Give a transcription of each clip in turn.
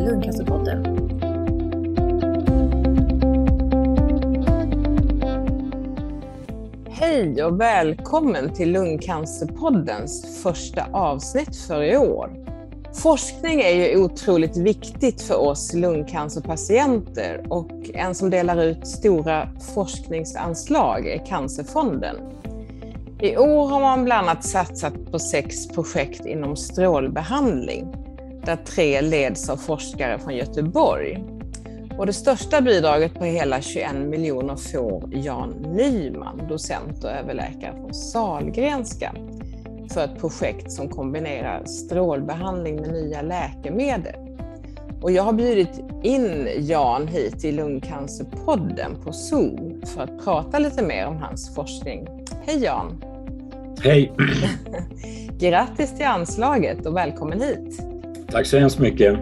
Lungcancerpodden. Hej och välkommen till Lungcancerpoddens första avsnitt för i år. Forskning är ju otroligt viktigt för oss lungcancerpatienter och en som delar ut stora forskningsanslag är Cancerfonden. I år har man bland annat satsat på sex projekt inom strålbehandling, där tre leds av forskare från Göteborg. Och det största bidraget på hela 21 miljoner får Jan Nyman, docent och överläkare från Salgrenska, för ett projekt som kombinerar strålbehandling med nya läkemedel. Och jag har bjudit in Jan hit i Lungcancerpodden på Zoom för att prata lite mer om hans forskning. Hej Jan! Hej! Grattis till anslaget och välkommen hit! Tack så hemskt mycket!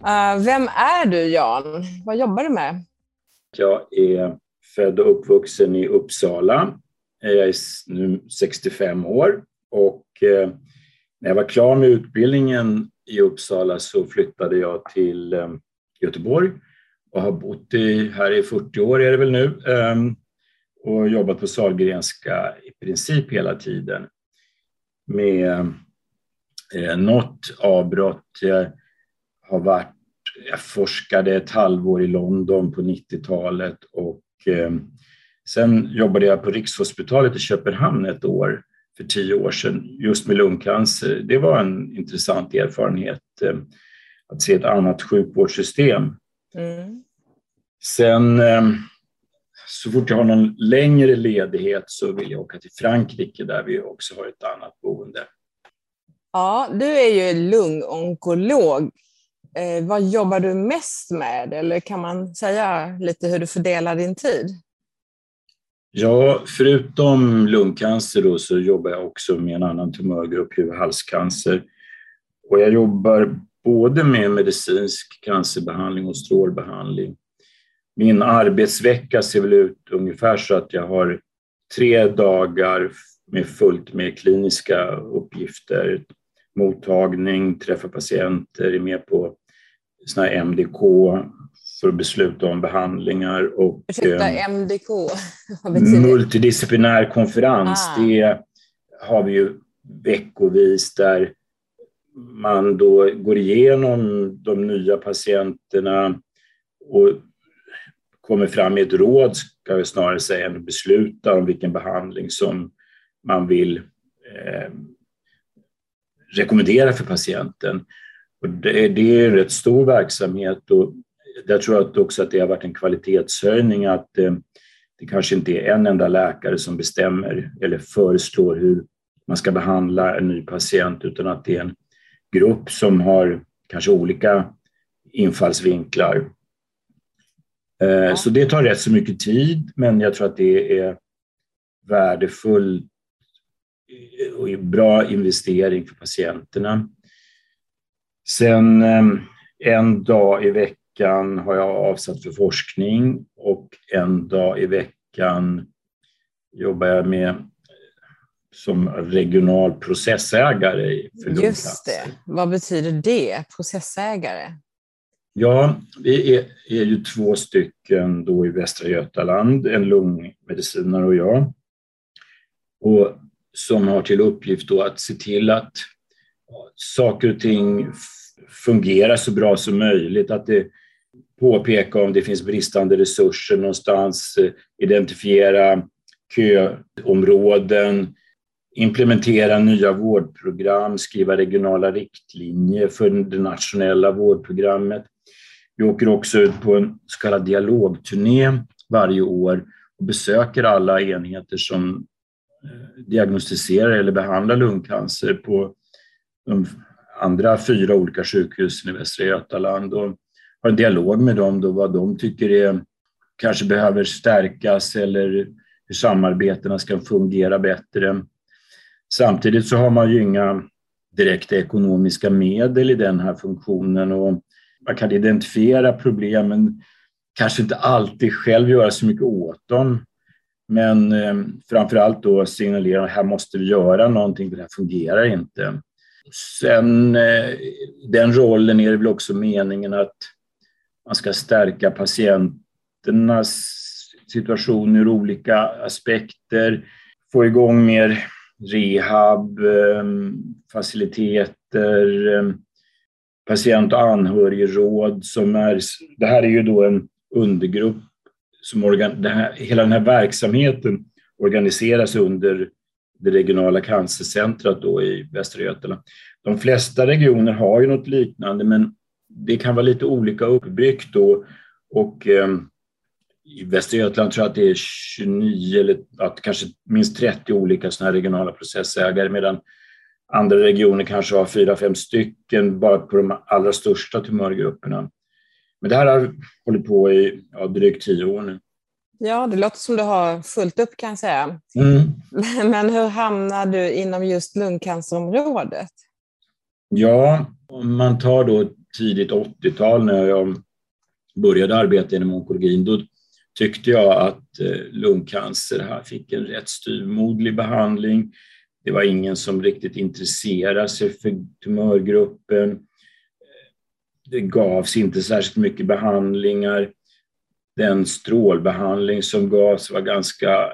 Uh, vem är du Jan? Vad jobbar du med? Jag är född och uppvuxen i Uppsala. Jag är nu 65 år och eh, när jag var klar med utbildningen i Uppsala så flyttade jag till eh, Göteborg och har bott i, här i 40 år är det väl nu ehm, och jobbat på Sahlgrenska i princip hela tiden med eh, något avbrott. Jag har varit, jag forskade ett halvår i London på 90-talet och eh, sen jobbade jag på Rikshospitalet i Köpenhamn ett år för tio år sedan just med lungcancer. Det var en intressant erfarenhet eh, att se ett annat sjukvårdssystem. Mm. Sen eh, så fort jag har någon längre ledighet så vill jag åka till Frankrike där vi också har ett annat boende. Ja, du är ju lungonkolog. Eh, vad jobbar du mest med? Eller kan man säga lite hur du fördelar din tid? Ja, förutom lungcancer då, så jobbar jag också med en annan tumörgrupp, huvudhalscancer. Och jag jobbar både med medicinsk cancerbehandling och strålbehandling. Min arbetsvecka ser väl ut ungefär så att jag har tre dagar med fullt med kliniska uppgifter, mottagning, träffa patienter, är med på såna här MDK för att besluta om behandlingar. Och, Ursäkta, eh, MDK? multidisciplinär konferens, ah. det har vi ju veckovis där man då går igenom de nya patienterna och kommer fram med ett råd, ska jag snarare säga, än beslutar om vilken behandling som man vill eh, rekommendera för patienten. Och det, det, är en rätt stor verksamhet och där tror jag också att det har varit en kvalitetshöjning att eh, det kanske inte är en enda läkare som bestämmer eller föreslår hur man ska behandla en ny patient utan att det är en grupp som har kanske olika infallsvinklar ja. Så det tar rätt så mycket tid, men jag tror att det är värdefull och bra investering för patienterna. Sen eh, en dag i veckan har jag avsatt för forskning och en dag i veckan jobbar jag med som regional processägare för Just det. Vad betyder det, processägare? Ja, vi är, är ju två stycken då i Västra Götaland, en lungmedicinare och jag, och som har till uppgift då att se till att saker och ting fungerar så bra som möjligt, att det påpeka om det finns bristande resurser någonstans, eh, identifiera köområden, implementera nya vårdprogram, skriva regionala riktlinjer för det nationella vårdprogrammet. Vi åker också ut på en så kallad dialogturné varje år och besöker alla enheter som eh, diagnostiserar eller behandlar lungcancer på de andra fyra olika sjukhusen i Västra Götaland och har en dialog med dem då vad de tycker är, kanske behöver stärkas eller hur samarbetena ska fungera bättre. Samtidigt så har man ju inga direkta ekonomiska medel i den här funktionen och man kan identifiera problemen, kanske inte alltid själv göra så mycket åt dem. Men eh, framför allt då signalera att här måste vi göra någonting, för det här fungerar inte. Sen eh, den rollen är det väl också meningen att man ska stärka patienternas situation ur olika aspekter, få igång mer rehab, eh, faciliteter, eh, patient och anhörigråd som är, det här är ju då en undergrupp som organ, här, hela den här verksamheten organiseras under det regionala cancercentret då i Västra Götaland. De flesta regioner har ju något liknande men det kan vara lite olika uppbyggt då och eh, i Västra Götaland tror jag att det är 29 eller att kanske minst 30 olika sådana här regionala processägare medan andra regioner kanske har fyra, fem stycken bara på de allra största tumörgrupperna. Men det här har hållit på i ja, drygt tio år nu. Ja, det låter som du har fullt upp kan jag säga. Mm. Men hur hamnar du inom just lungcancerområdet? Ja, om man tar då tidigt 80-tal när jag började arbeta inom onkologin, då tyckte jag att eh, lungcancer här fick en rätt styrmodlig behandling. Det var ingen som riktigt intresserade sig för tumörgruppen. Det gavs inte särskilt mycket behandlingar. Den strålbehandling som gavs var ganska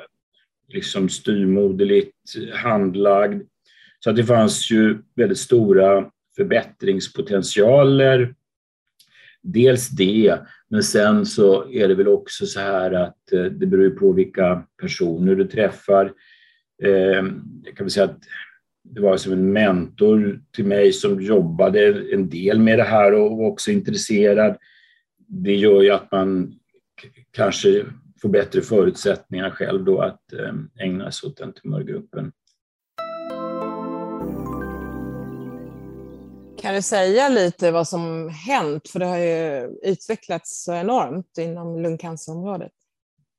liksom styrmoderligt handlagd. Så att det fanns ju väldigt stora förbättringspotentialer. Dels det, men sen så är det väl också så här att eh, det beror på vilka personer du träffar. Eh, jag kan väl säga att det var som en mentor till mig som jobbade en del med det här och var också intresserad. Det gör ju att man kanske får bättre förutsättningar själv då att eh, ägna sig åt den tumörgruppen. Kan du säga lite vad som hänt? För det har ju utvecklats så enormt inom lungcancerområdet.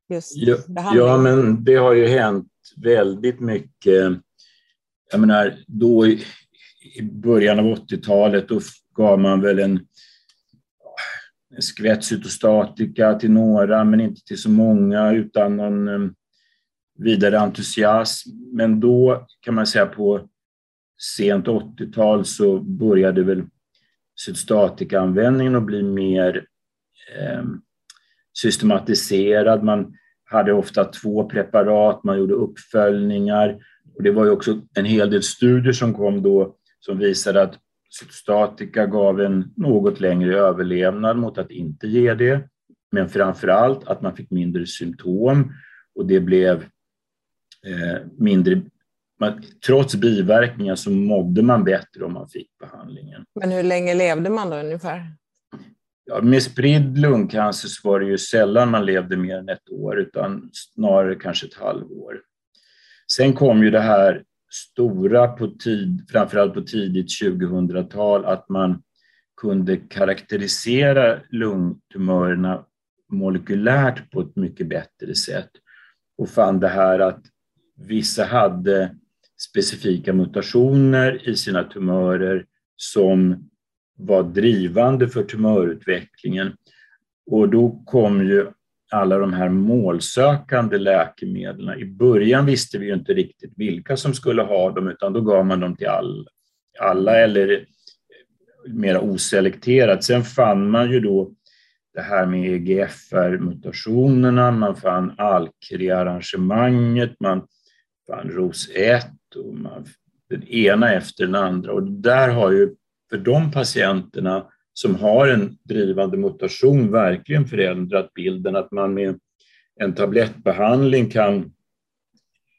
Just ja, ja, men det har ju hänt väldigt mycket. Jag menar, då i, början av 80-talet då gav man väl en, en skvätt cytostatika till några, men inte till så många utan någon um, vidare entusiasm. Men då kan man säga på sent 80-tal så började väl cytostatikaanvändningen att bli mer eh, systematiserad. Man hade ofta två preparat, man gjorde uppföljningar. Och det var ju också en hel del studier som kom då som visade att cytostatika gav en något längre överlevnad mot att inte ge det. Men framför allt att man fick mindre symptom och det blev eh, mindre man, trots biverkningar så mådde man bättre om man fick behandlingen. Men hur länge levde man då ungefär? Ja, med spridd lungcancer så var det ju sällan man levde mer än ett år, utan snarare kanske ett halvår. Sen kom ju det här stora, på tid, framförallt på tidigt 2000-tal, att man kunde karaktärisera lungtumörerna molekylärt på ett mycket bättre sätt och fann det här att vissa hade specifika mutationer i sina tumörer som var drivande för tumörutvecklingen. Och då kom ju alla de här målsökande läkemedlen. I början visste vi ju inte riktigt vilka som skulle ha dem, utan då gav man dem till all, alla eller mer oselekterat. Sen fann man ju då det här med EGFR-mutationerna, man fann ALKRI-arrangemanget, man fann ROS1 och man, den ena efter den andra. Och där har ju för de patienterna som har en drivande mutation verkligen förändrat bilden att man med en tablettbehandling kan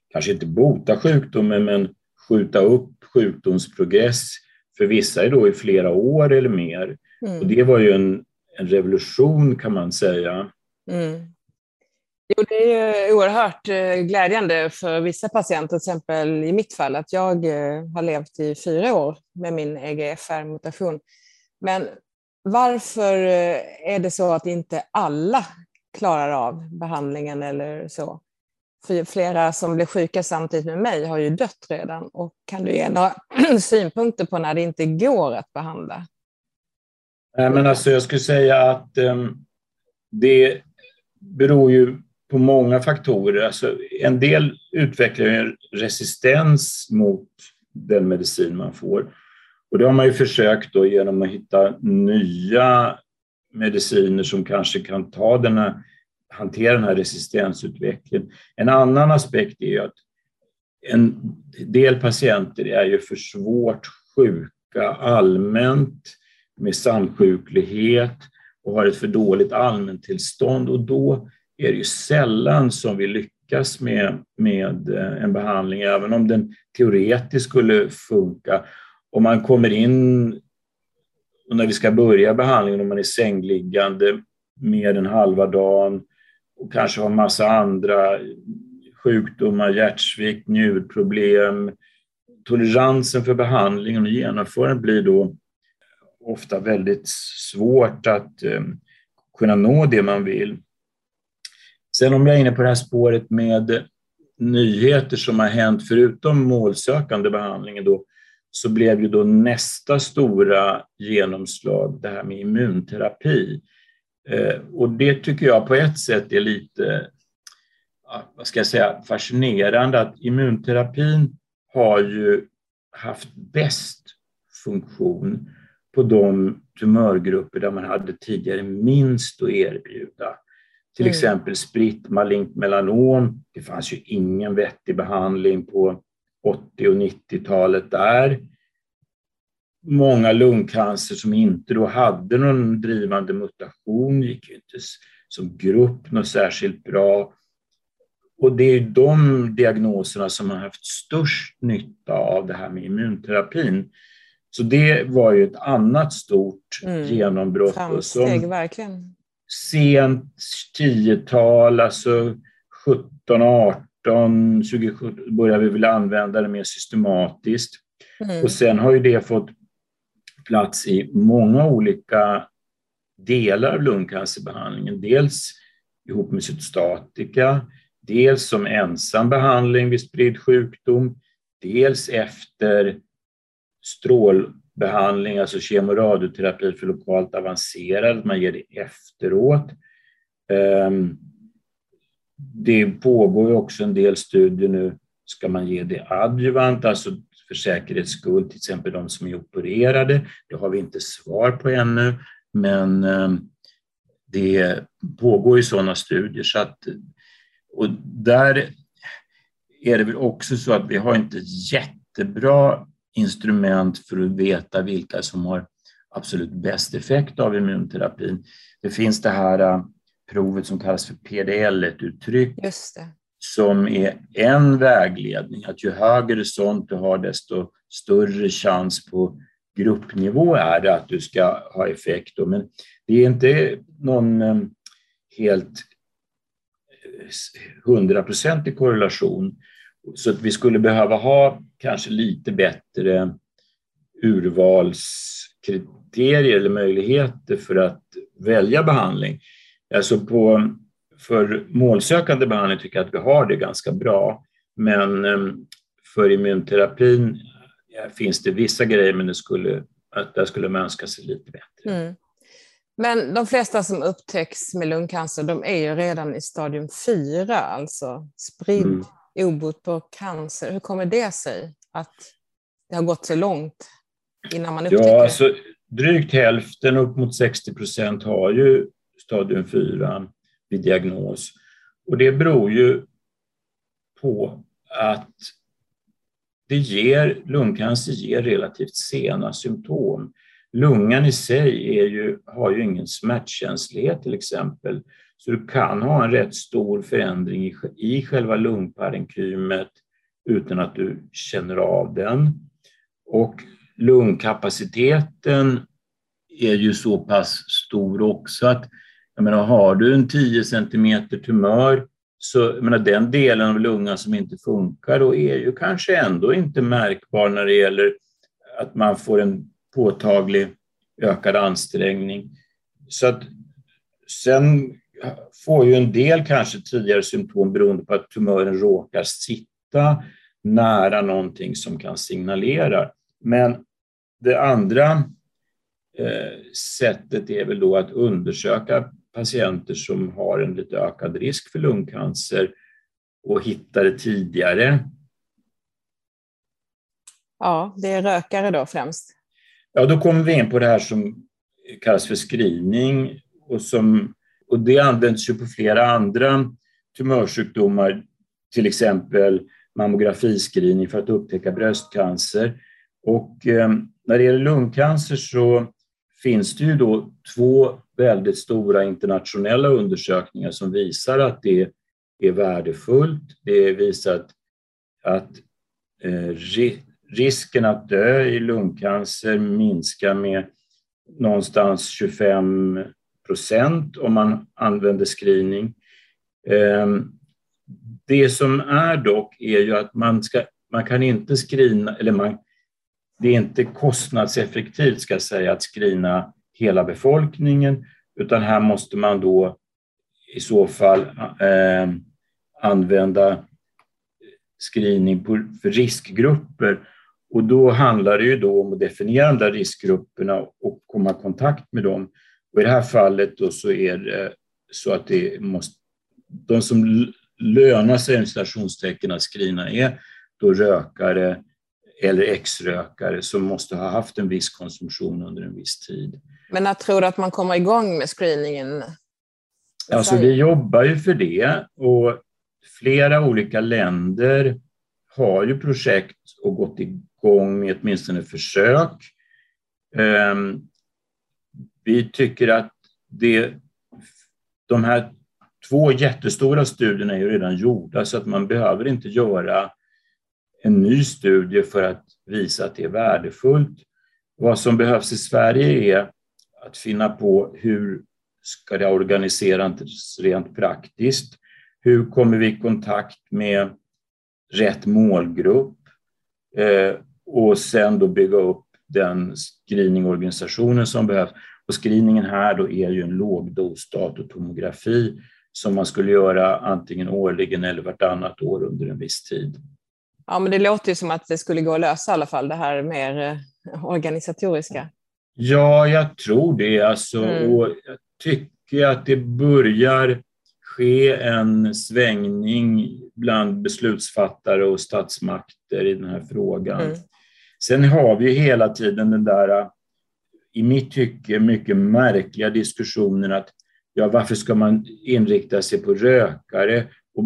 kanske inte bota sjukdomen men skjuta upp sjukdomsprogress för vissa är då i flera år eller mer. Mm. Och det var ju en, en revolution kan man säga. Mm. Jo, det är oerhört eh, glädjande för vissa patienter, till exempel i mitt fall, att jag eh, har levt i fyra år med min EGFR-mutation. Men varför eh, är det så att inte alla klarar av behandlingen eller så? För flera som blir sjuka samtidigt med mig har ju dött redan. Och kan du ge några synpunkter på när det inte går att behandla? men alltså jag skulle säga att um, det beror ju på många faktorer. Alltså en del utvecklar en resistens mot den medicin man får. Och det har man ju försökt då genom att hitta nya mediciner som kanske kan ta den här, hantera den här resistensutvecklingen. En annan aspekt är ju att en del patienter är ju för svårt sjuka allmänt med samsjuklighet och har ett för dåligt allmäntillstånd och då är det ju sällan som vi lyckas med, med eh, en behandling, även om den teoretiskt skulle funka. Om man kommer in och när vi ska börja behandlingen, om man är sängliggande mer än halva dagen och kanske har massa andra sjukdomar, hjärtsvikt, njurproblem. Toleransen för behandlingen och genomförandet blir då ofta väldigt svårt att eh, kunna nå det man vill. Sen om jag är inne på det här spåret med nyheter som har hänt förutom målsökande behandlingen då, så blev ju då nästa stora genomslag det här med immunterapi. Eh, och det tycker jag på ett sätt är lite, vad ska jag säga, fascinerande att immunterapin har ju haft bäst funktion på de tumörgrupper där man hade tidigare minst att erbjuda. Till mm. exempel spritt malignt melanom. Det fanns ju ingen vettig behandling på 80 och 90-talet där. Många lungcancer som inte då hade någon drivande mutation gick ju inte som grupp något särskilt bra. Och det är de diagnoserna som har haft störst nytta av det här med immunterapin. Så det var ju ett annat stort mm. genombrott. Framsteg, som verkligen. Sent 10-tal, alltså 17, 18, 2017 började vi väl använda det mer systematiskt. Mm. Och sen har ju det fått plats i många olika delar av lungcancerbehandlingen. Dels ihop med cytostatika, dels som ensam behandling vid spridd sjukdom, dels efter behandling, alltså kemoradioterapi för lokalt avancerad, man ger det efteråt. Ehm, det pågår också en del studier nu, ska man ge det adjuvant, alltså för säkerhets skull, till exempel de som är opererade. Det har vi inte svar på ännu, men ehm, det pågår ju sådana studier. Så att, och där är det väl också så att vi har inte jättebra instrument för att veta vilka som har absolut bäst effekt av immunterapin. Det finns det här äh, provet som kallas för PDL-uttryck som är en vägledning, att ju högre sånt du har desto större chans på gruppnivå är det att du ska ha effekt. Men det är inte någon äh, helt äh, hundraprocentig korrelation så att vi skulle behöva ha kanske lite bättre urvalskriterier eller möjligheter för att välja behandling. Alltså på, för målsökande behandling tycker jag att vi har det ganska bra, men ehm, för immunterapin finns det vissa grejer, men det skulle, där skulle man önska sig lite bättre. Mm. Men de flesta som upptäcks med lungcancer, de är ju redan i stadium 4, alltså spridd mm obotbar cancer. Hur kommer det sig att det har gått så långt innan man upptäcker ja, alltså, Drygt hälften, upp mot 60 procent, har ju stadium 4 vid diagnos. Och det beror ju på att det ger, lungcancer ger relativt sena symptom. Lungan i sig är ju, har ju ingen smärtkänslighet till exempel, så du kan ha en rätt stor förändring i, i själva lungparenkymet utan att du känner av den. Och lungkapaciteten är ju så pass stor också att jag menar, har du en 10 cm tumör så jag menar, den delen av lungan som inte funkar då är ju kanske ändå inte märkbar när det gäller att man får en påtaglig ökad ansträngning. Så att sen får ju en del kanske tidigare symptom beroende på att tumören råkar sitta nära någonting som kan signalera. Men det andra eh, sättet är väl då att undersöka patienter som har en lite ökad risk för lungcancer och hitta det tidigare. Ja, det är rökare då främst. Ja, då kommer vi in på det här som kallas för screening och, som, och det används ju på flera andra tumörsjukdomar, till exempel mammografiscreening för att upptäcka bröstcancer. Och eh, när det gäller lungcancer så finns det ju då två väldigt stora internationella undersökningar som visar att det är värdefullt. Det visar att, att eh, risken att dö i lungcancer minskar med någonstans 25 procent om man använder screening. Ehm, det som är dock är ju att man, ska, man kan inte screena, eller man, det är inte kostnadseffektivt ska jag säga att screena hela befolkningen, utan här måste man då i så fall eh, använda screening på, för riskgrupper. Och då handlar det ju då om att definiera de där riskgrupperna och komma i kontakt med dem. Och I det här fallet då så är det så att det måste, de som lönar sig citationstecken att screena är då rökare eller ex-rökare som måste ha haft en viss konsumtion under en viss tid. Men när tror du att man kommer igång med screeningen? Alltså vi jobbar ju för det och flera olika länder har ju projekt och gått igång med åtminstone försök. Ehm, vi tycker att det, de här två jättestora studierna är ju redan gjorda så att man behöver inte göra en ny studie för att visa att det är värdefullt. Vad som behövs i Sverige är att finna på hur ska det organiseras rent praktiskt? Hur kommer vi i kontakt med rätt målgrupp? Eh, och sen då bygga upp den screeningorganisationen som behövs. Och screeningen här då är ju en lågdos datortomografi som man skulle göra antingen årligen eller vartannat år under en viss tid. Ja, men det låter ju som att det skulle gå att lösa i alla fall, det här mer eh, organisatoriska. Ja, jag tror det. Alltså, mm. och jag tycker att det börjar ske en svängning bland beslutsfattare och statsmakter i den här frågan. Mm. Sen har vi hela tiden den där, i mitt tycke, mycket märkliga diskussionen att ja, varför ska man inrikta sig på rökare? Och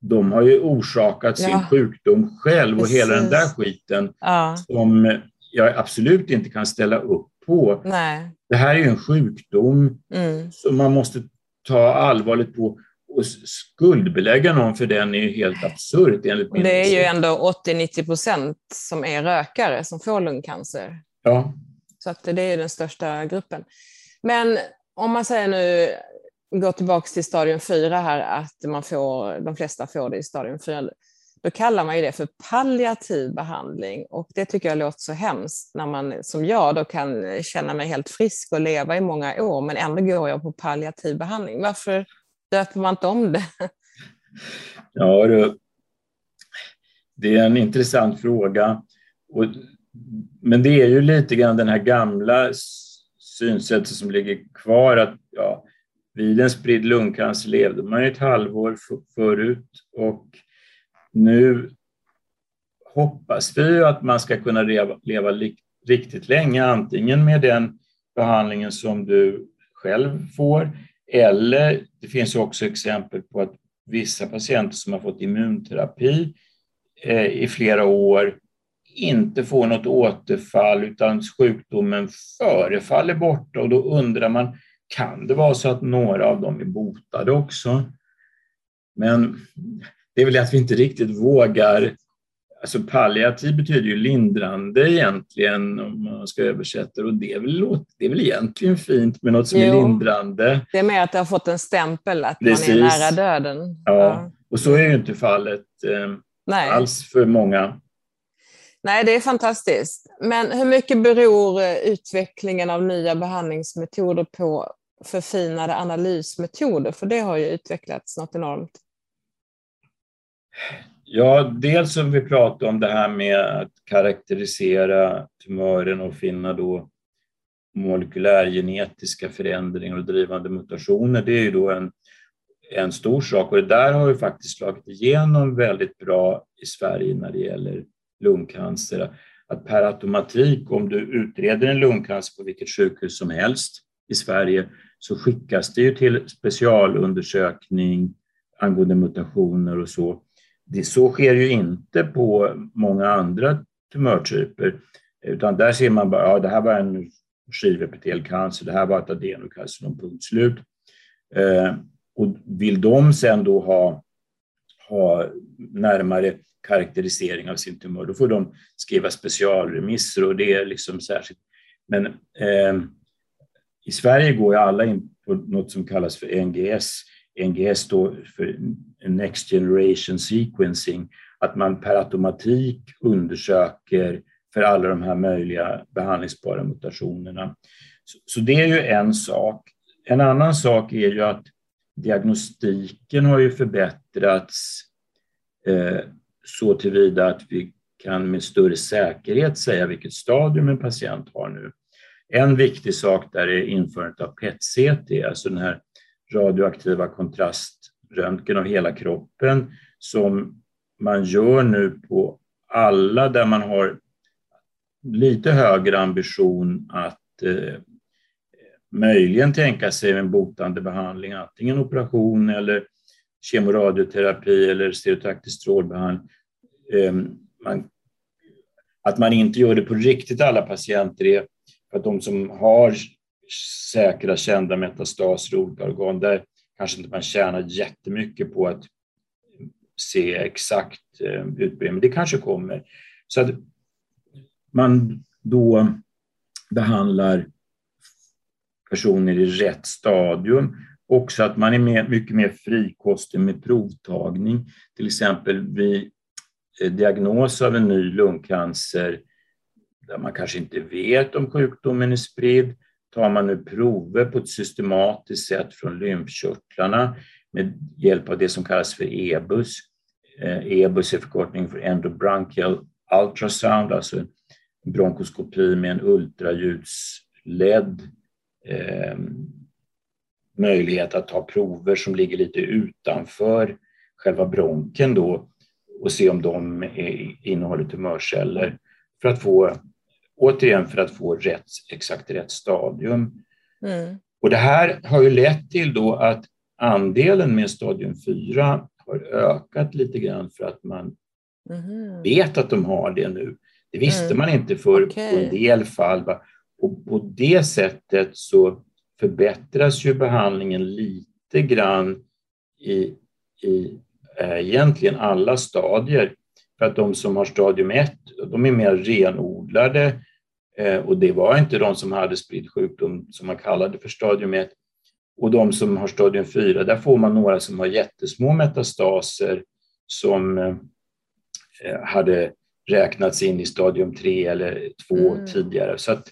de har ju orsakat sin ja. sjukdom själv och hela den där skiten ja. som jag absolut inte kan ställa upp på. Nej. Det här är ju en sjukdom mm. som man måste ta allvarligt på och skuldbelägga någon för den är ju helt absurt enligt min Det är ju ändå 80-90 procent som är rökare som får lungcancer. Ja. Så att det är den största gruppen. Men om man säger nu, går tillbaka till stadium 4 här, att man får, de flesta får det i stadium 4, då kallar man ju det för palliativ behandling och det tycker jag låter så hemskt när man som jag då kan känna mig helt frisk och leva i många år men ändå går jag på palliativ behandling. Varför döper man inte om det? Ja, du, det är en intressant fråga. Och, men det är ju lite grann den här gamla synsättet som ligger kvar att ja, vid en spridd lungcancer levde man ju ett halvår förut och nu hoppas vi att man ska kunna leva, leva riktigt länge, antingen med den behandlingen som du själv får eller det finns också exempel på att vissa patienter som har fått immunterapi eh, i flera år inte får något återfall utan sjukdomen förefaller borta och då undrar man, kan det vara så att några av dem är botade också? Men det är väl att vi inte riktigt vågar Alltså palliativ betyder ju lindrande egentligen om man ska översätta och det är väl, det är väl egentligen fint med något som jo, är lindrande. Det är mer att det har fått en stämpel att Precis. man är nära döden. Ja, ja. och så är ju inte fallet eh, alls för många. Nej, det är fantastiskt. Men hur mycket beror eh, utvecklingen av nya behandlingsmetoder på förfinade analysmetoder? För det har ju utvecklats något enormt. Ja, dels som vi pratade om det här med att karaktärisera tumören och finna då molekylärgenetiska förändringar och drivande mutationer, det är ju då en, en stor sak och det där har ju faktiskt slagit igenom väldigt bra i Sverige när det gäller lungcancer. Att per automatik, om du utreder en lungcancer på vilket sjukhus som helst i Sverige, så skickas det ju till specialundersökning angående mutationer och så. Det, så sker ju inte på många andra tumörtyper, utan där ser man bara, ja det här var en skivepitelcancer, det här var ett adenokarcinom, punkt slut. Eh, och vill de sen då ha, ha närmare karaktärisering av sin tumör, då får de skriva specialremisser och det är liksom särskilt. Men eh, i Sverige går ju alla in på något som kallas för NGS. NGS står för Next Generation Sequencing, att man per automatik undersöker för alla de här möjliga behandlingsbara mutationerna. Så, så det är ju en sak. En annan sak är ju att diagnostiken har ju förbättrats eh, så tillvida att vi kan med större säkerhet säga vilket stadium en patient har nu. En viktig sak där är införandet av PET-CT, alltså den här radioaktiva kontraströntgen av hela kroppen som man gör nu på alla där man har lite högre ambition att eh, möjligen tänka sig en botande behandling, antingen operation eller kemoradioterapi eller stereotaktisk strålbehandling. Eh, man, att man inte gör det på riktigt alla patienter är för att de som har säkra kända metastaser i olika organ, där kanske inte man tjänar jättemycket på att se exakt eh, utbredning, men det kanske kommer. Så att man då behandlar personer i rätt stadium. Också att man är mer, mycket mer frikostig med provtagning. Till exempel vid Eh, diagnos av en ny lungcancer där man kanske inte vet om sjukdomen är spridd, tar man nu prover på ett systematiskt sätt från lymfkörtlarna med hjälp av det som kallas för EBUS. EBUS eh, är förkortning för endobronchial ultrasound, alltså bronkoskopi med en ultraljudsledd eh, möjlighet att ta prover som ligger lite utanför själva bronken då och se om de innehåller tumörceller för att få återigen för att få rätt, exakt rätt stadium. Mm. Och det här har ju lett till då att andelen med stadium 4 har ökat lite grann för att man mm. vet att de har det nu. Det visste mm. man inte för okay. på en del fall. Och på det sättet så förbättras ju behandlingen lite grann i, i egentligen alla stadier. För att de som har stadium 1, de är mer renodlade eh, och det var inte de som hade spridd sjukdom som man kallade för stadium 1. Och de som har stadium 4, där får man några som har jättesmå metastaser som eh, hade räknats in i stadium 3 eller 2 mm. tidigare. Så att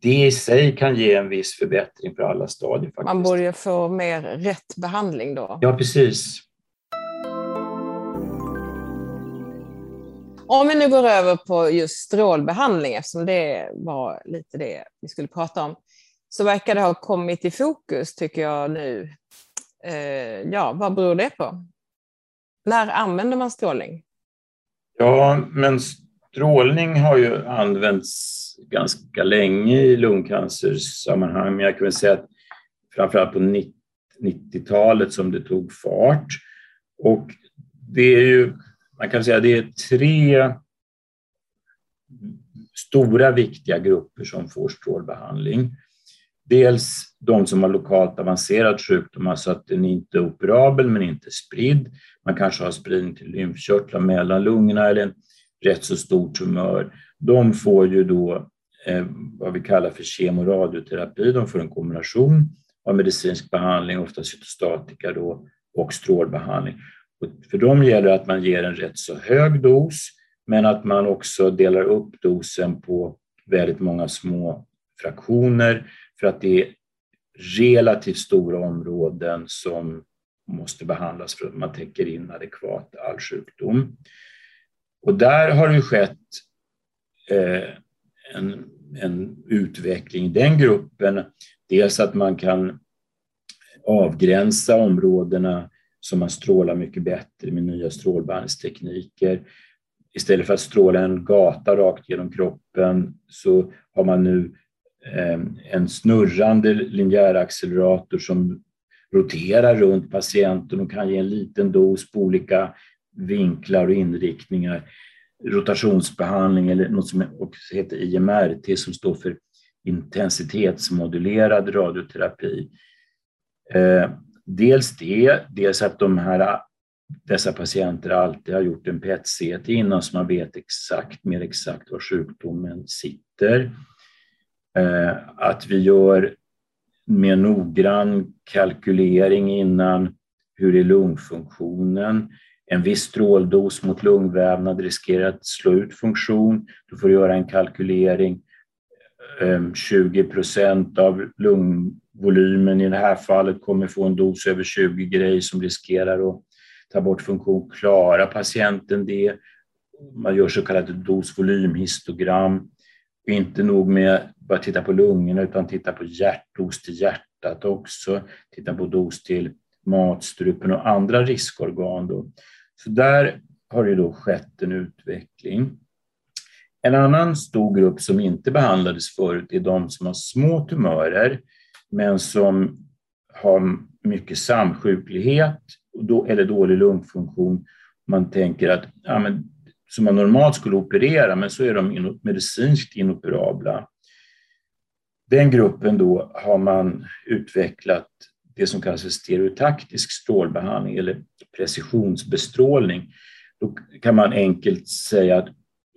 det i sig kan ge en viss förbättring för alla stadier. Faktiskt. Man borde få mer rätt behandling då? Ja, precis. Om vi nu går över på just strålbehandling, eftersom det var lite det vi skulle prata om, så verkar det ha kommit i fokus tycker jag nu. Eh, ja, vad beror det på? När använder man strålning? Ja, men strålning har ju använts ganska länge i lungcancersammanhang, men jag kan väl säga att framförallt på 90-talet som det tog fart. Och det är ju man kan säga att det är tre stora viktiga grupper som får strålbehandling. Dels de som har lokalt avancerad sjukdom, alltså att den inte är operabel men inte spridd. Man kanske har spridning till lymfkörtlar mellan lungorna eller en rätt så stor tumör. De får ju då eh, vad vi kallar för kemoradioterapi. De får en kombination av medicinsk behandling, ofta cytostatika då, och strålbehandling. För dem gäller det att man ger en rätt så hög dos, men att man också delar upp dosen på väldigt många små fraktioner för att det är relativt stora områden som måste behandlas för att man täcker in adekvat all sjukdom. Och där har det skett eh, en en utveckling i den gruppen. Dels att man kan avgränsa områdena som man strålar mycket bättre med nya strålbandstekniker. Istället för att stråla en gata rakt genom kroppen så har man nu ehm, en snurrande linjäraccelerator som roterar runt patienten och kan ge en liten dos på olika vinklar och inriktningar. Rotationsbehandling eller något som också heter IMRT som står för intensitetsmodulerad radioterapi. Ehm, Dels det, dels att de här, dessa patienter alltid har gjort en PET-CT innan så man vet exakt, mer exakt var sjukdomen sitter. Eh, att vi gör mer noggrann kalkylering innan. Hur är lungfunktionen? En viss stråldos mot lungvävnad riskerar att slå ut funktion. Du får göra en kalkylering. Ehm, 20 procent av lungvolymen i det här fallet kommer få en dos över 20 grej som riskerar att ta bort funktion. Klarar patienten det? Man gör så kallat dosvolymhistogram. Inte nog med att bara titta på lungorna utan titta på hjärtdos till hjärtat också. Titta på dos till matstrupen och andra riskorgan. Då. Så där har det då skett en utveckling. En annan stor grupp som inte behandlades förut är de som har små tumörer men som har mycket samsjuklighet eller dålig lungfunktion. Man tänker att ja, men, som man normalt skulle operera, men så är de medicinskt inoperabla. Den gruppen då har man utvecklat det som kallas för stereotaktisk strålbehandling eller precisionsbestrålning. Då kan man enkelt säga att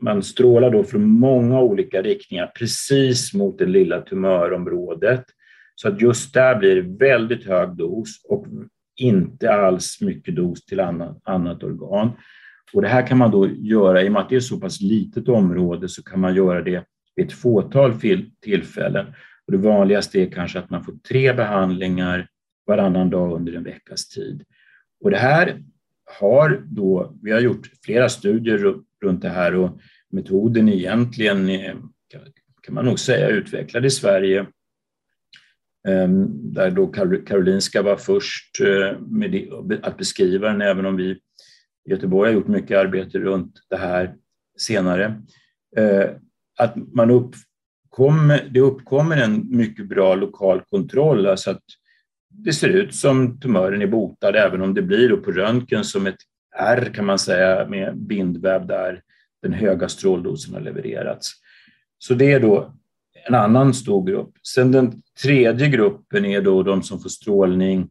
man strålar då från många olika riktningar precis mot det lilla tumörområdet. Så att just där blir det väldigt hög dos och inte alls mycket dos till annat, annat organ. Och det här kan man då göra, i och med att det är så pass litet område, så kan man göra det vid ett fåtal tillfällen. Och det vanligaste är kanske att man får tre behandlingar varannan dag under en veckas tid. Och det här har då, vi har gjort flera studier runt det här och metoden egentligen eh, kan man nog säga utvecklad i Sverige ehm, där då Karolinska var först eh, med att beskriva den, även om vi i Göteborg har gjort mycket arbete runt det här senare. Eh, att man uppkommer, det uppkommer en mycket bra lokal kontroll, alltså att det ser ut som tumören är botad, även om det blir på röntgen som ett R kan man säga med bindväv där den höga stråldosen har levererats. Så det är då en annan stor grupp. Sen den tredje gruppen är då de som får strålning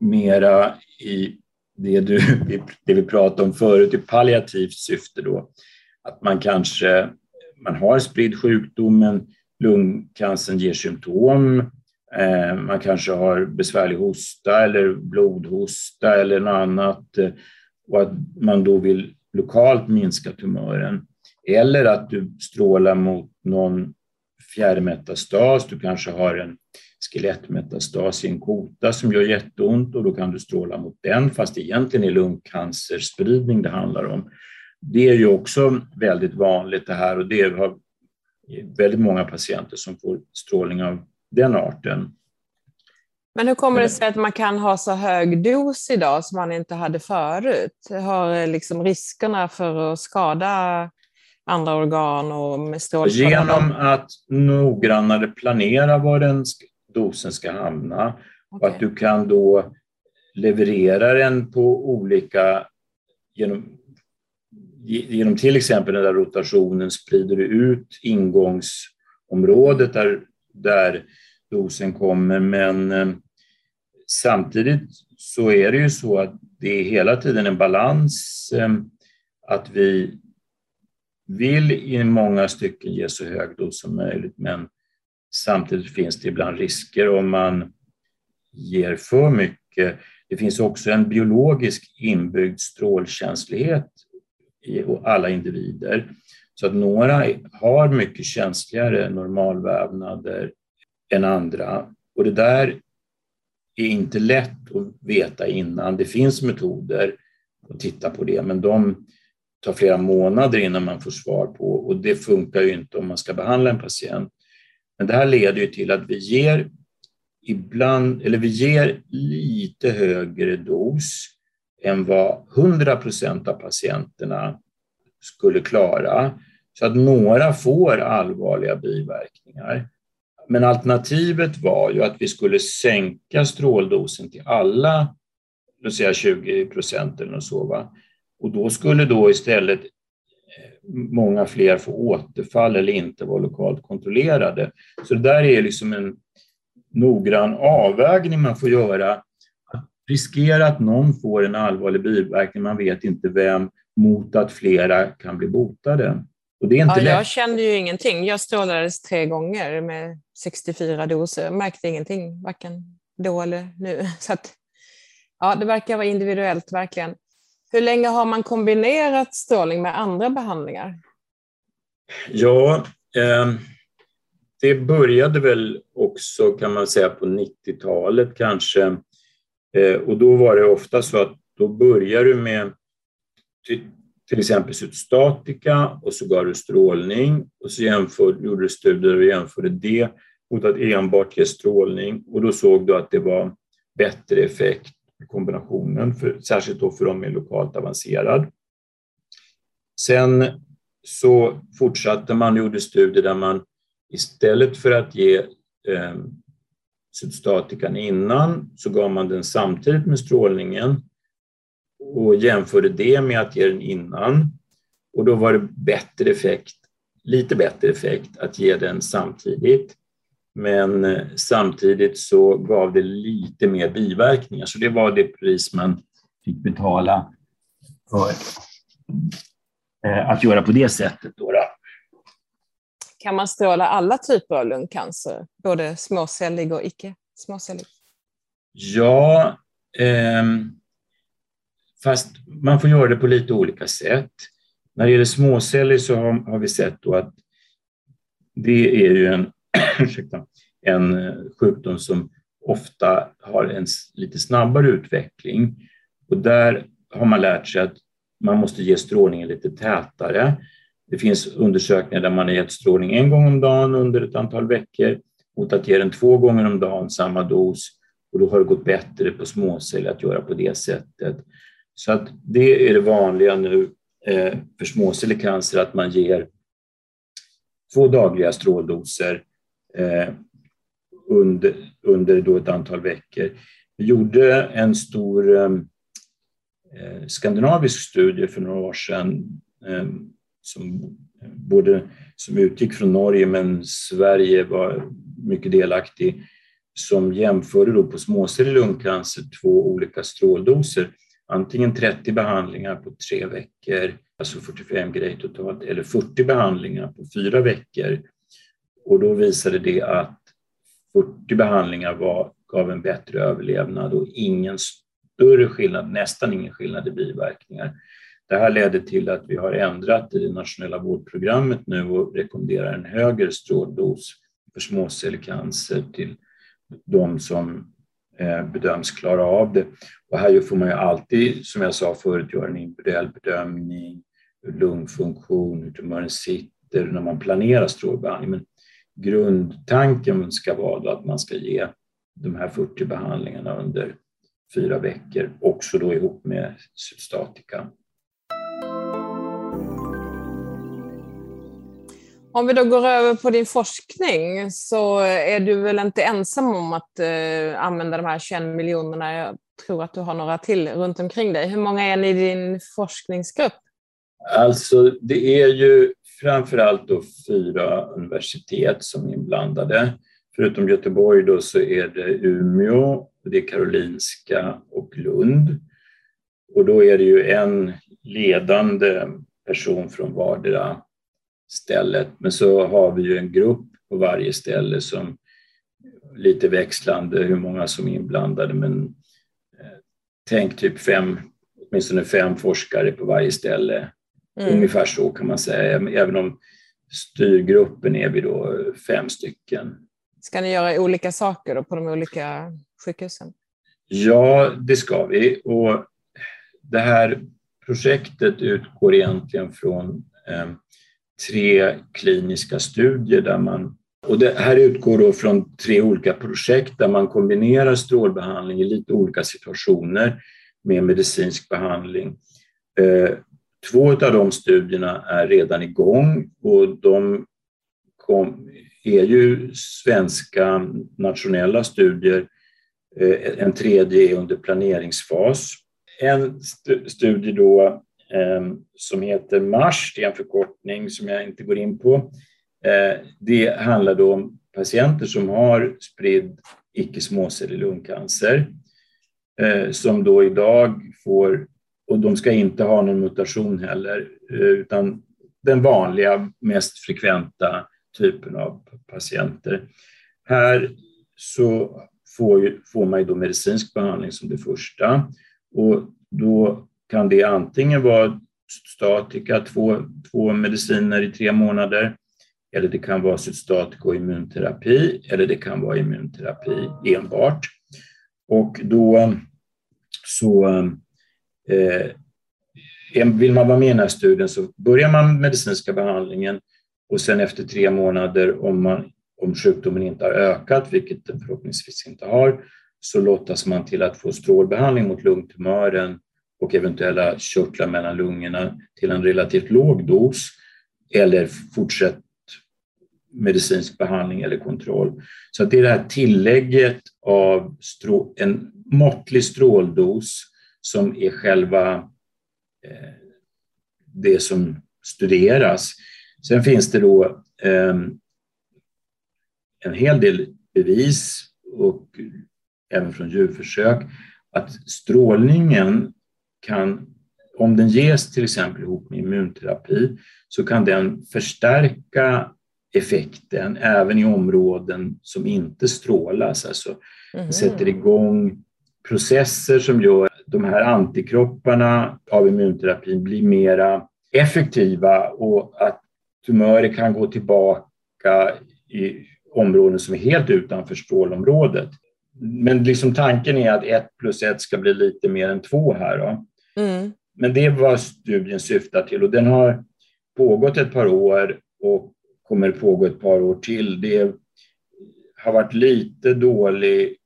mera i det, du, det vi pratade om förut, i palliativt syfte då. Att man kanske man har spridd sjukdom, men lungcancern ger symptom Eh, man kanske har besvärlig hosta eller blodhosta eller något annat eh, och att man då vill lokalt minska tumören. Eller att du strålar mot någon fjärrmetastas. Du kanske har en skelettmetastas i en kota som gör jätteont och då kan du stråla mot den fast det egentligen är lungcancerspridning det handlar om. Det är ju också väldigt vanligt det här och det har väldigt många patienter som får strålning av den arten. Men hur kommer det sig att man kan ha så hög dos idag som man inte hade förut? Har eh, liksom riskerna för att skada andra organ och med strålskada? Genom att noggrannare planera var den dosen ska hamna okay. och att du kan då leverera den på olika genom, genom till exempel den där rotationen sprider du ut ingångsområdet där, där dosen kommer. Men eh, samtidigt så är det ju så att det är hela tiden en balans eh, att vi vill i många stycken ge så hög dos som möjligt men samtidigt finns det ibland risker om man ger för mycket. Det finns också en biologisk inbyggd strålkänslighet i alla individer. Så att några har mycket känsligare normalvävnader än andra. Och det där är inte lätt att veta innan. Det finns metoder att titta på det, men de tar flera månader innan man får svar på och det funkar ju inte om man ska behandla en patient. Men det här leder ju till att vi ger ibland, eller vi ger lite högre dos än vad 100 procent av patienterna skulle klara. Så att några får allvarliga biverkningar. Men alternativet var ju att vi skulle sänka stråldosen till alla, låt säga 20 procent eller så. Va? Och då skulle då istället eh, många fler få återfall eller inte vara lokalt kontrollerade. Så det där är liksom en noggrann avvägning man får göra. Att riskera att någon får en allvarlig biverkning, man vet inte vem, mot att flera kan bli botade. Och det är inte ja, lätt. Jag kände ju ingenting. Jag strålades tre gånger med 64 doser. Jag märkte ingenting, varken då eller nu. Så att, ja, det verkar vara individuellt, verkligen. Hur länge har man kombinerat strålning med andra behandlingar? Ja, eh, det började väl också kan man säga på 90-talet kanske. Eh, och då var det ofta så att då börjar du med till exempel cytostatika och så gav du strålning och så jämför, gjorde du studier och jämförde det mot att enbart ge strålning och då såg du att det var bättre effekt i kombinationen, för, särskilt då för de med lokalt avancerad. Sen så fortsatte man, och gjorde studier där man istället för att ge eh, cytostatikan innan så gav man den samtidigt med strålningen och jämförde det med att ge den innan. Och då var det bättre effekt, lite bättre effekt att ge den samtidigt. Men eh, samtidigt så gav det lite mer biverkningar, så det var det pris man fick betala för eh, att göra på det sättet. Då, då. Kan man stråla alla typer av lungcancer, både småcellig och icke småcellig? Ja, eh, Fast man får göra det på lite olika sätt. När det gäller småceller så har, har vi sett då att det är ju en, en eh, sjukdom som ofta har en lite snabbare utveckling. Och där har man lärt sig att man måste ge strålningen lite tätare. Det finns undersökningar där man har gett strålning en gång om dagen under ett antal veckor mot att ge den två gånger om dagen, samma dos. Och då har det gått bättre på småceller att göra på det sättet. Så att det är det vanliga nu eh, för småcellig cancer att man ger två dagliga stråldoser eh, under, under då ett antal veckor. Vi gjorde en stor eh, eh skandinavisk studie för några år sedan eh, som, både, som utgick från Norge men Sverige var mycket delaktig som jämförde då på småcellig lungcancer två olika stråldoser antingen 30 behandlingar på tre veckor, alltså 45 grejer totalt, eller 40 behandlingar på fyra veckor. Och då visade det att 40 behandlingar var, gav en bättre överlevnad och ingen större skillnad, nästan ingen skillnad i biverkningar. Det här ledde till att vi har ändrat i det nationella vårdprogrammet nu och rekommenderar en högre stråldos för småcellcancer till de som Eh, bedöms klara av det. Och här får man ju alltid, som jag sa förut, göra en individuell bedömning, hur lungfunktion, hur tumören sitter när man planerar strålbehandling. Men grundtanken ska vara att man ska ge de här 40 behandlingarna under fyra veckor, också då ihop med cytostatika. Om vi då går över på din forskning så är du väl inte ensam om att eh, använda de här 21 miljonerna. Jag tror att du har några till runt omkring dig. Hur många är ni i din forskningsgrupp? Alltså, det är ju framförallt då fyra universitet som är inblandade. Förutom Göteborg då så är det Umeå, det är Karolinska och Lund. Och då är det ju en ledande person från vardera stället. Men så har vi ju en grupp på varje ställe som lite växlande hur många som är inblandade men eh, tänk typ fem, åtminstone fem forskare på varje ställe. Mm. Ungefär så kan man säga, även om styrgruppen är vi då fem stycken. Ska ni göra olika saker då på de olika sjukhusen? Ja, det ska vi. Och det här projektet utgår egentligen från eh, tre kliniska studier där man och det här utgår då från tre olika projekt där man kombinerar strålbehandling i lite olika situationer med medicinsk behandling. Eh, två av de studierna är redan igång och de kom, är ju svenska nationella studier. Eh, en tredje är under planeringsfas. En studie då Ehm, som heter MARS, det är en förkortning som jag inte går in på. Eh, det handlar då om patienter som har spridd icke-småcellig lungcancer eh, som då idag får, och de ska inte ha någon mutation heller, eh, utan den vanliga, mest frekventa typen av patienter. Här så får, får man ju då medicinsk behandling som det första och då kan det antingen vara statika, två, två mediciner i tre månader, eller det kan vara cytostatika och immunterapi, eller det kan vara immunterapi enbart. Och då så eh, vill man vara med i den här studien så börjar man med medicinska behandlingen och sen efter tre månader, om, man, om sjukdomen inte har ökat, vilket den förhoppningsvis inte har, så lottas man till att få strålbehandling mot lungtumören och eventuella körtlar mellan lungorna till en relativt låg dos eller fortsätt medicinsk behandling eller kontroll. Så det är det här tillägget av en måttlig stråldos som är själva eh, det som studeras. Sen finns det då eh, en hel del bevis och även från djurförsök att strålningen kan, om den ges till exempel ihop med immunterapi, så kan den förstärka effekten även i områden som inte strålas. Alltså mm. sätter igång processer som gör att de här antikropparna av immunterapin blir mera effektiva och att tumörer kan gå tillbaka i områden som är helt utanför strålområdet. Men liksom tanken är att ett plus ett ska bli lite mer än två här. Då. Mm. Men det är vad studien syftar till och den har pågått ett par år och kommer pågå ett par år till. Det har varit lite dålig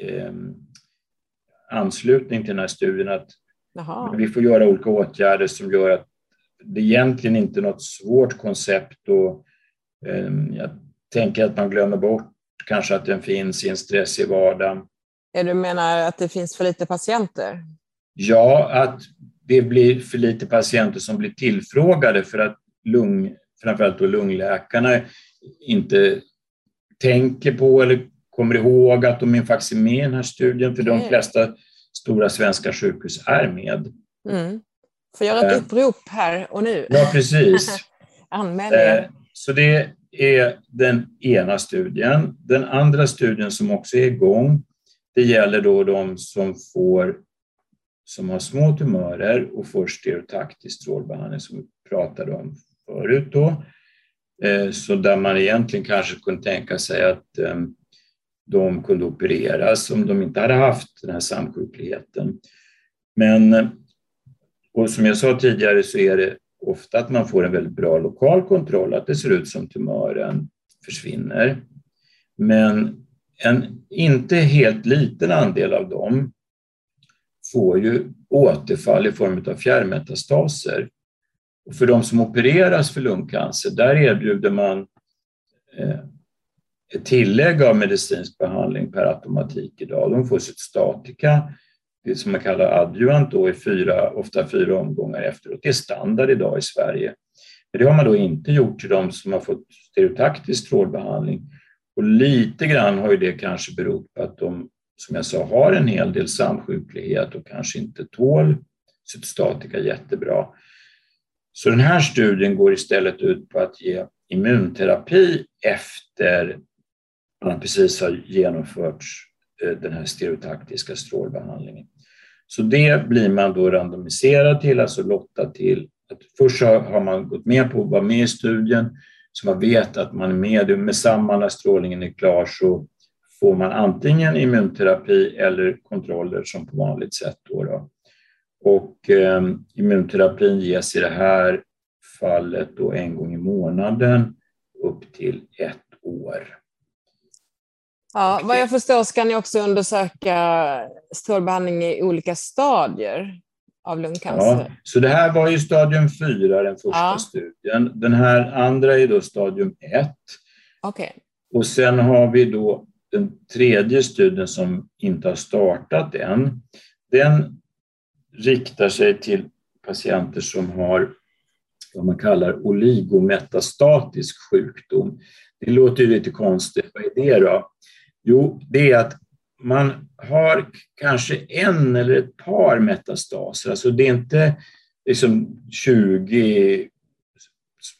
eh, anslutning till den här studien. Att Jaha. vi får göra olika åtgärder som gör att det egentligen inte är något svårt koncept. Och, eh, jag tänker att man glömmer bort kanske att den finns i en stressig vardag. Du menar att det finns för lite patienter? Ja, att det blir för lite patienter som blir tillfrågade för att lung, framförallt då lungläkarna inte tänker på eller kommer ihåg att de är faktiskt med i den här studien, för de flesta stora svenska sjukhus är med. Mm. Får göra ett eh. upprop här och nu. Ja, precis. Anmäl er. Eh, så det är den ena studien. Den andra studien som också är igång, det gäller då de som får som har små tumörer och får stereotaktisk strålbehandling som vi pratade om förut. Då. Eh, så där man egentligen kanske kunde tänka sig att eh, de kunde opereras om de inte hade haft den här samsjukligheten. Men och som jag sa tidigare så är det ofta att man får en väldigt bra lokal kontroll, att det ser ut som tumören försvinner. Men en inte helt liten andel av dem får ju återfall i form av fjärrmetastaser. Och för de som opereras för lungcancer, där erbjuder man eh, ett tillägg av medicinsk behandling per automatik idag. De får sitt statika, det som man kallar adjuvant, då, i fyra, ofta fyra omgångar efteråt. Det är standard idag i Sverige. Men det har man då inte gjort till de som har fått stereotaktisk strålbehandling. Och lite grann har ju det kanske berott på att de som jag sa, har en hel del samsjuklighet och kanske inte tål cytostatika jättebra. Så den här studien går istället ut på att ge immunterapi efter man precis har genomfört eh, den här stereotaktiska strålbehandlingen. Så det blir man då randomiserad till, alltså lottad till. Att först har man gått med på att vara med i studien, så man vet att man är med. Med samma när strålningen är klar så får man antingen immunterapi eller kontroller som på vanligt sätt. Då, då. Och eh, immunterapin ges i det här fallet då en gång i månaden upp till ett år. Ja, vad jag förstår ska ni också undersöka strålbehandling i olika stadier av lungcancer. Ja, så det här var ju stadium 4, den första ja. studien. Den här andra är då stadium 1. Okay. Och sen har vi då den tredje studien som inte har startat än. Den riktar sig till patienter som har vad man kallar oligometastatisk sjukdom. Det låter ju lite konstigt. Vad är det då? Jo, det är att man har kanske en eller ett par metastaser. Alltså det är inte liksom 20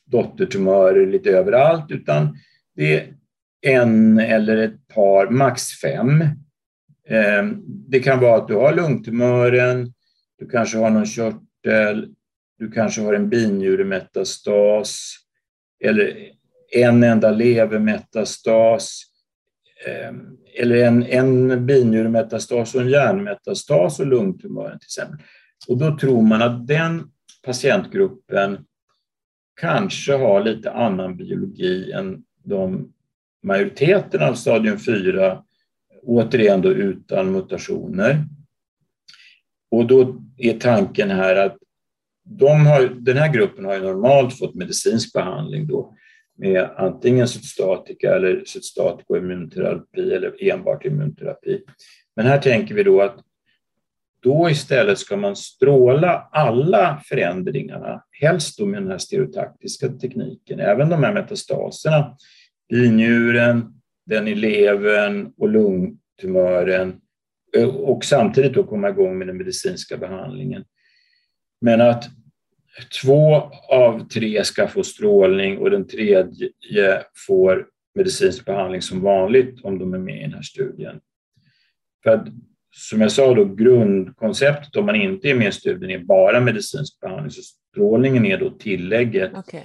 dottertumörer lite överallt, utan det är en eller ett par, max fem. Ehm, det kan vara att du har lungtumören, du kanske har någon körtel, du kanske har en binjuremetastas eller en enda levermetastas ehm, eller en, en binjuremetastas och en hjärnmetastas och lungtumören till exempel. Och då tror man att den patientgruppen kanske har lite annan biologi än de majoriteten av stadium 4, återigen då utan mutationer. Och då är tanken här att de har, den här gruppen har ju normalt fått medicinsk behandling då med antingen cytostatika eller cytostatika och immunterapi eller enbart immunterapi. Men här tänker vi då att då istället ska man stråla alla förändringarna, helst då med den här stereotaktiska tekniken, även de här metastaserna, i njuren, den i levern och lungtumören och samtidigt då komma igång med den medicinska behandlingen. Men att två av tre ska få strålning och den tredje får medicinsk behandling som vanligt om de är med i den här studien. För att, som jag sa, då, grundkonceptet om man inte är med i studien är bara medicinsk behandling, så strålningen är då tillägget. Okay.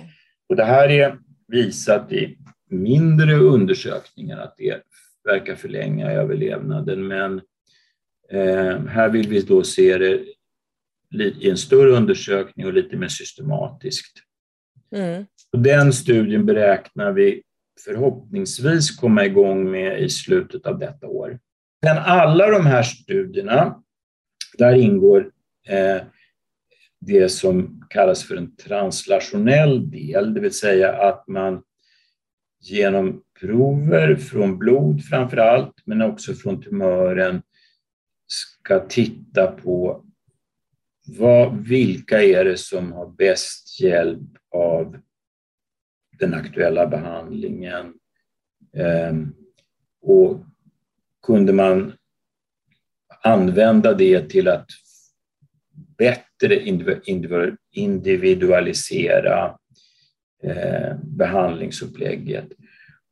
Och det här är visat i mindre undersökningar att det verkar förlänga överlevnaden, men eh, här vill vi då se det i en större undersökning och lite mer systematiskt. Mm. Och den studien beräknar vi förhoppningsvis komma igång med i slutet av detta år. Men alla de här studierna, där ingår eh, det som kallas för en translationell del, det vill säga att man genom prover från blod framför allt, men också från tumören ska titta på vad, vilka är det som har bäst hjälp av den aktuella behandlingen? Ehm, och kunde man använda det till att bättre individualisera eh, behandlingsupplägget.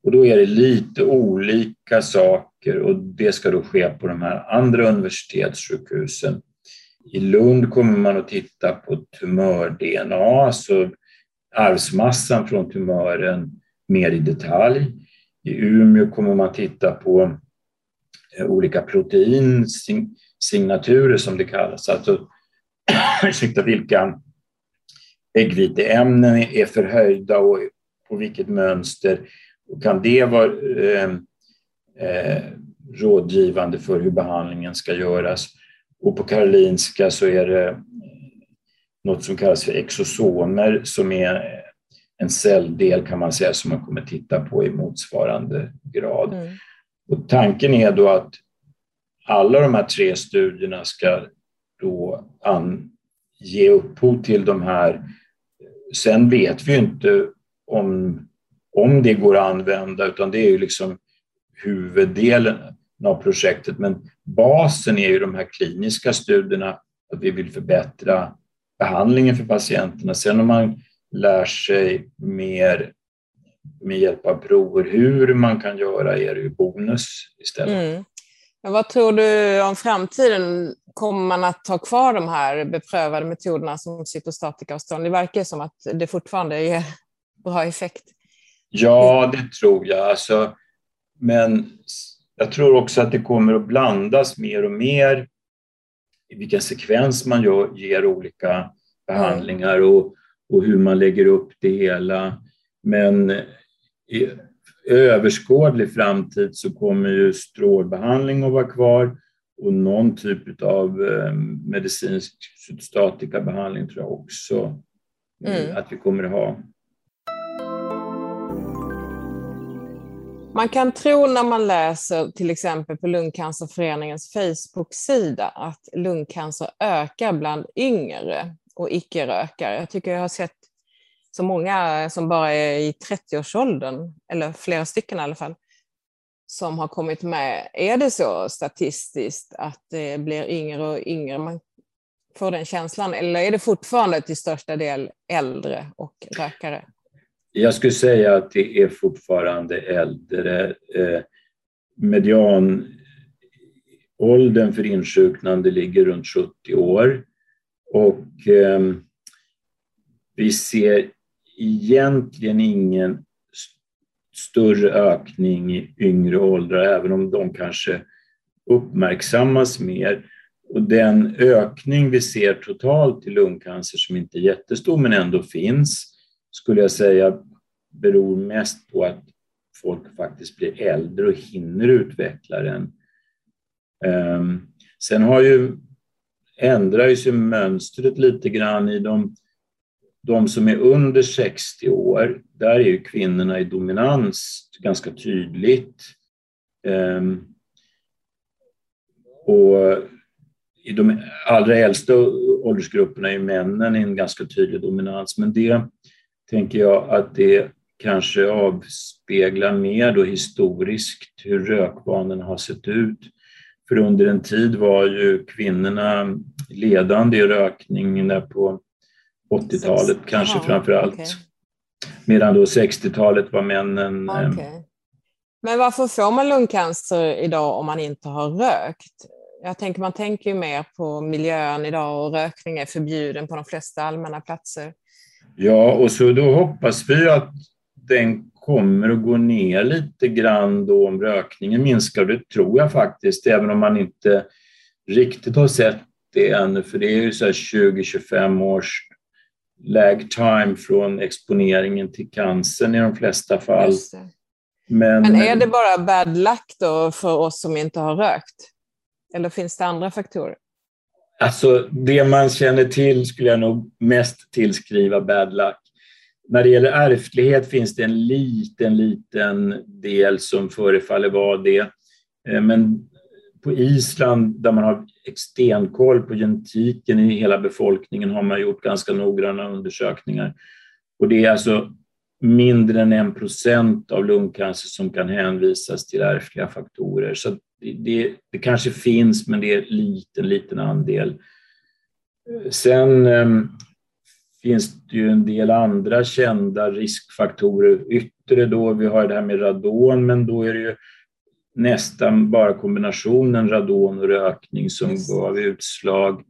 Och då är det lite olika saker och det ska då ske på de här andra universitetssjukhusen i Lund kommer man att titta på tumör-DNA, alltså arvsmassan från tumören mer i detalj. I Umeå kommer man titta på eh, olika proteinsignaturer som det kallas, alltså ursäkta, vilka äggviteämnen är förhöjda och på vilket mönster. Och kan det vara eh, eh, rådgivande för hur behandlingen ska göras? Och på Karolinska så är det något som kallas för exosomer som är en celldel kan man säga som man kommer titta på i motsvarande grad. Mm. Och tanken är då att alla de här tre studierna ska då an, ge upphov till de här. Sen vet vi inte om, om det går att använda utan det är ju liksom huvuddelen av projektet. Men basen är ju de här kliniska studierna, att vi vill förbättra behandlingen för patienterna. Sen om man lär sig mer med hjälp av prover hur man kan göra är det ju bonus istället. Mm. Vad tror du om framtiden? Kommer man att ha kvar de här beprövade metoderna som cytostatika och strålning? Det verkar som att det fortfarande ger bra effekt. Ja, det tror jag. Alltså, men jag tror också att det kommer att blandas mer och mer i vilken sekvens man gör, ger olika behandlingar och, och hur man lägger upp det hela. Men överskådlig framtid så kommer ju strålbehandling att vara kvar och någon typ av eh, medicinsk cytostatikabehandling tror jag också mm. att vi kommer att ha. Man kan tro när man läser till exempel på Lungcancerföreningens Facebook-sida att lungcancer ökar bland yngre och icke-rökare. Jag tycker jag har sett så många som bara är i 30-årsåldern, eller flera stycken i alla fall, som har kommit med. Är det så statistiskt att det blir yngre och yngre man får den känslan, eller är det fortfarande till största del äldre och rökare? Jag skulle säga att det är fortfarande äldre. Eh, medianåldern för insjuknande ligger runt 70 år och ehm, vi ser egentligen ingen större ökning i yngre åldrar, även om de kanske uppmärksammas mer. Och den ökning vi ser totalt i lungcancer, som inte är jättestor men ändå finns, skulle jag säga beror mest på att folk faktiskt blir äldre och hinner utveckla den. Ehm, sen har ju, ändrar ju sig mönstret lite grann i de, de som är under 60 år. Där är ju kvinnorna i dominans ganska tydligt. Ehm, och i de allra äldsta åldersgrupperna är männen i en ganska tydlig dominans, men det tänker jag att det kanske avspeglar mer då historiskt hur rökvanorna har sett ut. För under en tid var ju kvinnorna ledande i rökning där på 80-talet kanske Aha, framför allt. Okay. Medan då 60-talet var männen... Okay. Men varför får man lungcancer idag om man inte har rökt? Jag tänker, man tänker ju mer på miljön idag och rökning är förbjuden på de flesta allmänna platser. Ja, och så då hoppas vi att den kommer att gå ner lite grann då om rökningen minskar. Det tror jag faktiskt, även om man inte riktigt har sett det ännu, för det är ju 20-25 års lag time från exponeringen till cancern i de flesta fall. Men, Men är det bara bad luck då för oss som inte har rökt? Eller finns det andra faktorer? Alltså, det man känner till skulle jag nog mest tillskriva bad luck. När det gäller ärftlighet finns det en liten, liten del som förefaller vara det. Eh, men på Island, där man har stenkoll på genetiken i hela befolkningen, har man gjort ganska noggranna undersökningar. Och det är alltså mindre än en procent av lungcancer som kan hänvisas till ärftliga faktorer. Så det, det, kanske finns, men det är en liten, liten andel. Sen ehm, finns det ju en del andra kända riskfaktorer yttre då. Vi har det här med radon, men då är det ju nästan bara kombinationen radon och rökning som gav utslag.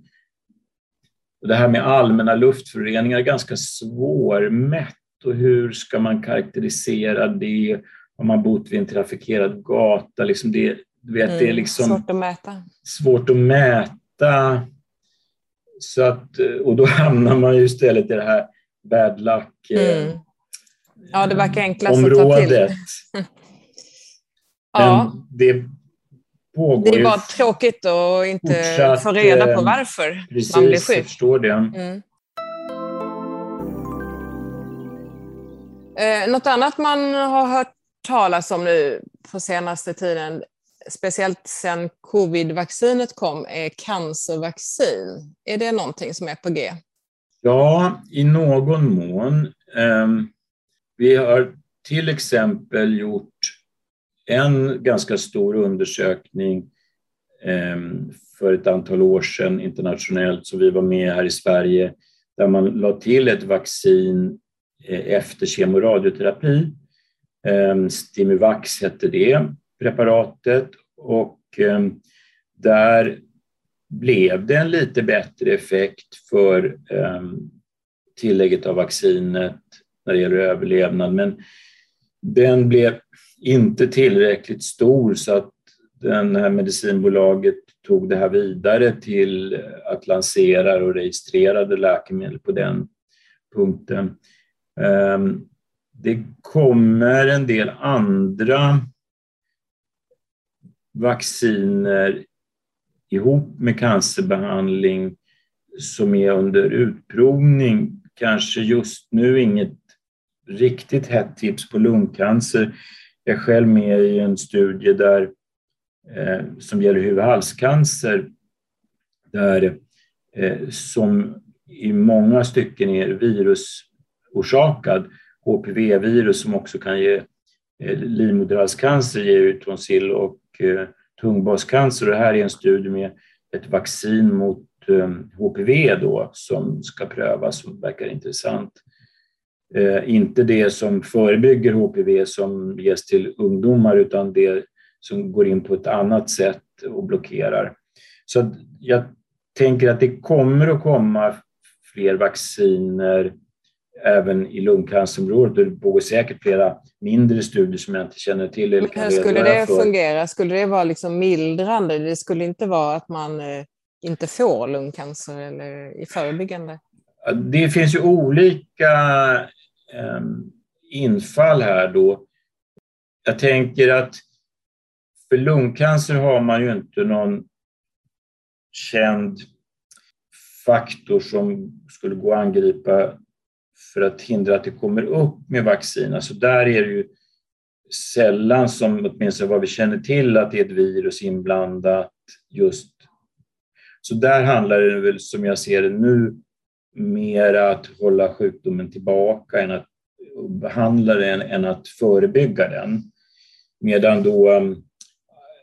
Det här med allmänna luftföroreningar är ganska svårmätt och hur ska man karaktärisera det? Har man bott vid en trafikerad gata? Liksom det, vet, mm, det är mm, liksom svårt att mäta. Svårt att mäta. Så att, och då hamnar man ju istället i det här bad luck eh, mm. Ja, det verkar enklast området. att ta till. ja. det pågår Det är bara tråkigt att inte fortsatt, få reda på eh, varför precis, man blir sjuk. Jag förstår det. Mm. Eh, något annat man har hört talas om nu på senaste tiden speciellt sedan covid-vaccinet kom, är cancervaccin. Är det någonting som är på G? Ja, i någon mån. Ehm, vi har till exempel gjort en ganska stor undersökning ehm, för ett antal år sedan internationellt, som vi var med här i Sverige, där man la till ett vaccin efter efter kemoradioterapi. Ehm, radioterapi. Stimuvax hette det preparatet och ehm, där blev det en lite bättre effekt för tillägget av vaccinet när det gäller överlevnad, men den blev inte tillräckligt stor så att den här medicinbolaget tog det här vidare till att lansera och registrerade läkemedel på den punkten. Ehm, det kommer en del andra vacciner ihop med cancerbehandling som är under utprovning. Kanske just nu inget riktigt hett tips på lungcancer. Jag är själv med i en studie där, eh, som gäller huvudhalscancer där, eh, som i många stycken är virusorsakad. HPV-virus som också kan ge eh, livmoderhalscancer, ger ju tonsill och eh, tungbascancer. Det här är en studie med ett vaccin mot eh, HPV då, som ska prövas, som verkar intressant. Eh, inte det som förebygger HPV som ges till ungdomar utan det som går in på ett annat sätt och blockerar. Så jag tänker att det kommer att komma fler vacciner även i lungcancerområdet. Det pågår säkert flera mindre studier som jag inte känner till. Eller kan skulle det för. fungera? Skulle det vara liksom mildrande? Det skulle inte vara att man eh, inte får lungcancer eller i förebyggande? Det finns ju olika Ehm, infall här då. Jag tänker att för lungcancer har man ju inte någon känd faktor som skulle gå att angripa för att hindra att det kommer upp med vaccin. Alltså där är det ju sällan som, åtminstone vad vi känner till, att det är ett virus inblandat just. Så där handlar det väl, som jag ser det nu, mer att hålla sjukdomen tillbaka än att behandla den än att förebygga den. Medan då um,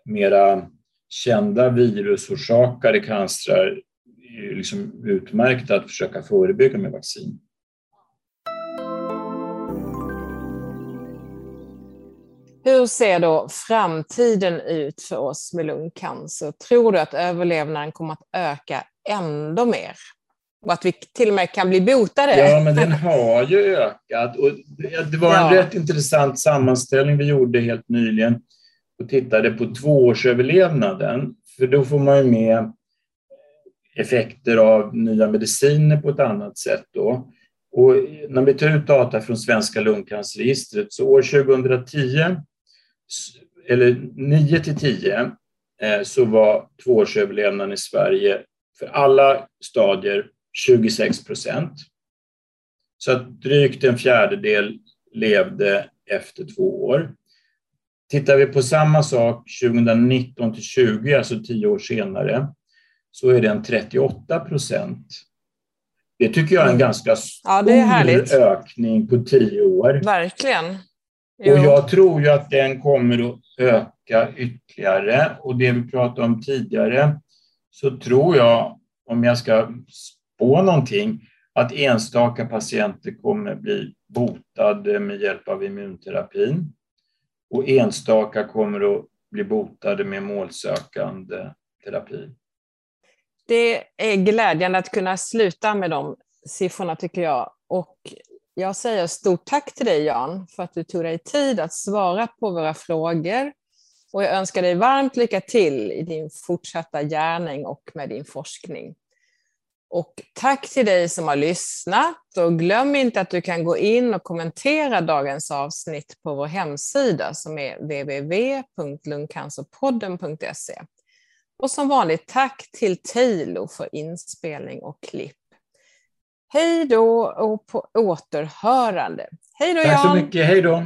mera kända virusorsakade cancrar är liksom utmärkta att försöka förebygga med vaccin. Hur ser då framtiden ut för oss med lungcancer? Tror du att överlevnaden kommer att öka ändå mer? Och att vi till och med kan bli botade. Ja, men den har ju ökat. Och det var en ja. rätt intressant sammanställning vi gjorde helt nyligen och tittade på tvåårsöverlevnaden. För då får man ju med effekter av nya mediciner på ett annat sätt. Då. Och när vi tar ut data från Svenska lungcancerregistret så år 2010, eller 9 till 10, eh, så var tvåårsöverlevnaden i Sverige för alla stadier 26 procent. Så att drygt en fjärdedel levde efter två år. Tittar vi på samma sak 2019 till 20, alltså tio år senare, så är den 38 procent. Det tycker jag är en mm. ganska stor ja, ökning på tio år. Verkligen. Jo. Och jag tror ju att den kommer att öka ytterligare. Och det vi pratade om tidigare, så tror jag, om jag ska på någonting, att enstaka patienter kommer bli botade med hjälp av immunterapin och enstaka kommer att bli botade med målsökande terapi. Det är glädjande att kunna sluta med de siffrorna tycker jag. Och jag säger stort tack till dig Jan för att du tog dig tid att svara på våra frågor. Och jag önskar dig varmt lycka till i din fortsatta gärning och med din forskning. Och tack till dig som har lyssnat och glöm inte att du kan gå in och kommentera dagens avsnitt på vår hemsida som är www.lungcancerpodden.se. Och som vanligt tack till Tailo för inspelning och klipp. Hej då och på återhörande. Hej då Tack så mycket, hej då.